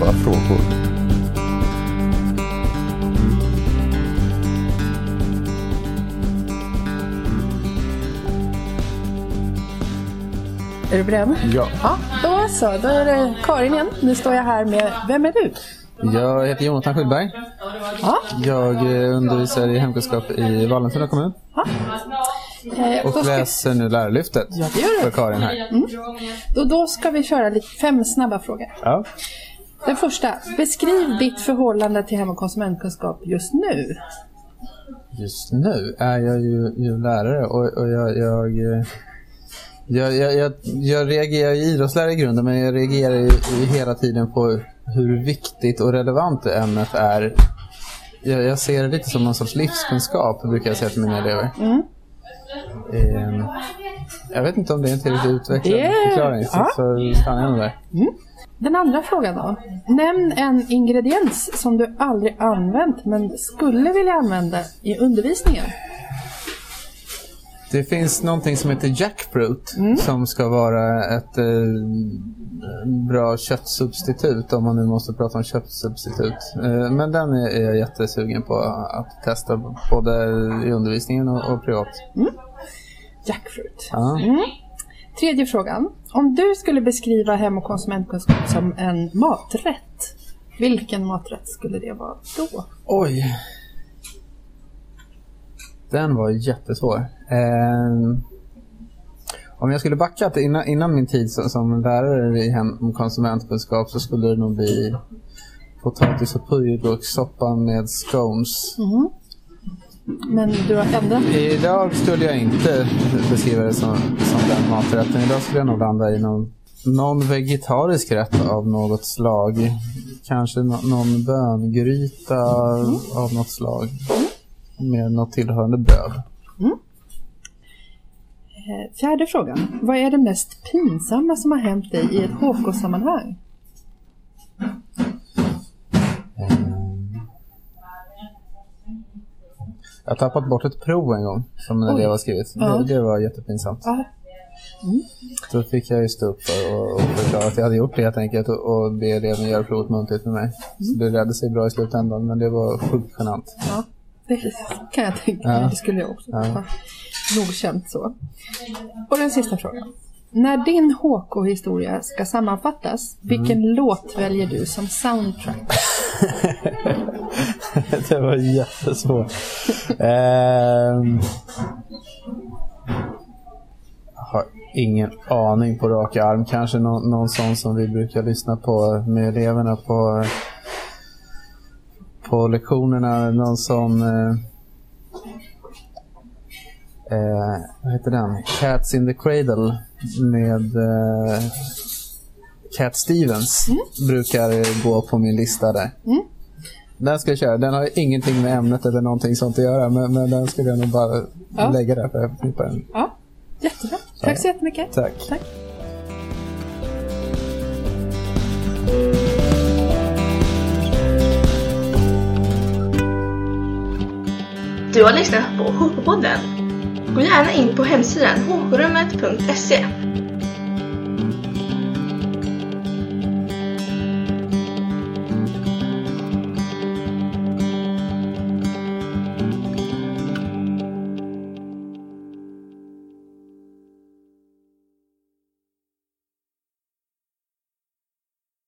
bara frågor. Är du beredd? Ja. Ja, då så. Då är det Karin igen. Nu står jag här med, vem är du? Jag heter Jonathan Skyddberg. Ja, Jag eh, undervisar i hemkunskap i Vallentuna kommun eh, och läser nu Lärarlyftet Ja, det gör du. för Karin här. då, då ska vi köra lite fem snabba frågor. Ja. Den första. Beskriv ditt förhållande till hem och konsumentkunskap just nu. Just nu är jag ju, ju lärare och, och jag, jag, jag, jag, jag, reagerar i idrottslärare i grunden men jag reagerar ju ju hela tiden på hur viktigt och relevant det ämnet är. Jag, jag ser det lite som någon sorts livskunskap brukar jag säga till mina elever. Eh, jag vet inte om det är en tillräckligt utvecklad Det- förklaring så, ja. så stannar jag där. Den andra frågan då. Nämn en ingrediens som du aldrig använt men skulle vilja använda i undervisningen. Det finns någonting som heter jackfruit som ska vara ett eh, bra köttsubstitut om man nu måste prata om köttsubstitut. Eh, men den är, är jag jättesugen på att testa både i undervisningen och, och privat. Jackfruit. Ja. Tredje frågan. Om du skulle beskriva hem och konsumentkunskap som en maträtt, vilken maträtt skulle det vara då? Oj. Den var jättesvår. Eh, om jag skulle backa till innan, innan min tid som, som lärare i hem konsumentkunskap så skulle det nog bli potatis och purjolökssoppa med scones. Men du har ändrat Idag skulle jag inte beskriva det som, som den maträtten. Idag skulle jag nog landa i någon, någon vegetarisk rätt av något slag. Kanske nå- någon böngryta av något slag. Med något tillhörande bröd. Eh, Fjärde frågan. Vad är det mest pinsamma som har hänt dig i ett HK-sammanhang? Jag har tappat bort ett prov en gång som en elev har skrivit. Ja. Det, det var jättepinsamt. Ja. Då fick jag ju stå upp för och, och förklara att jag hade gjort det helt enkelt och, och be eleven göra provet muntligt med mig. Så det ledde sig bra i slutändan men det var sjukt genant. Ja, det kan jag tänka mig. Ja. Det skulle jag också ha nog känt så. Och den sista frågan. När din HK-historia ska sammanfattas, vilken Mm. låt väljer du som soundtrack? det var jättesvårt. Ehm, jag har ingen aning på rak arm. Kanske någon, någon sån som vi brukar lyssna på med eleverna på, på lektionerna. Någon sån... Eh, eh, vad heter den? Cats in the Cradle med eh, Cat Stevens. Brukar gå på min lista där. Den ska jag köra. Den har ingenting med ämnet eller någonting sånt att göra. Men, men den skulle jag nog bara Ja. lägga där för jag förknippar den. Ja, jättebra. Tack så jättemycket. Tack. Tack. Du har lyssnat på HK-podden. Gå gärna in på hemsidan hkrummet.se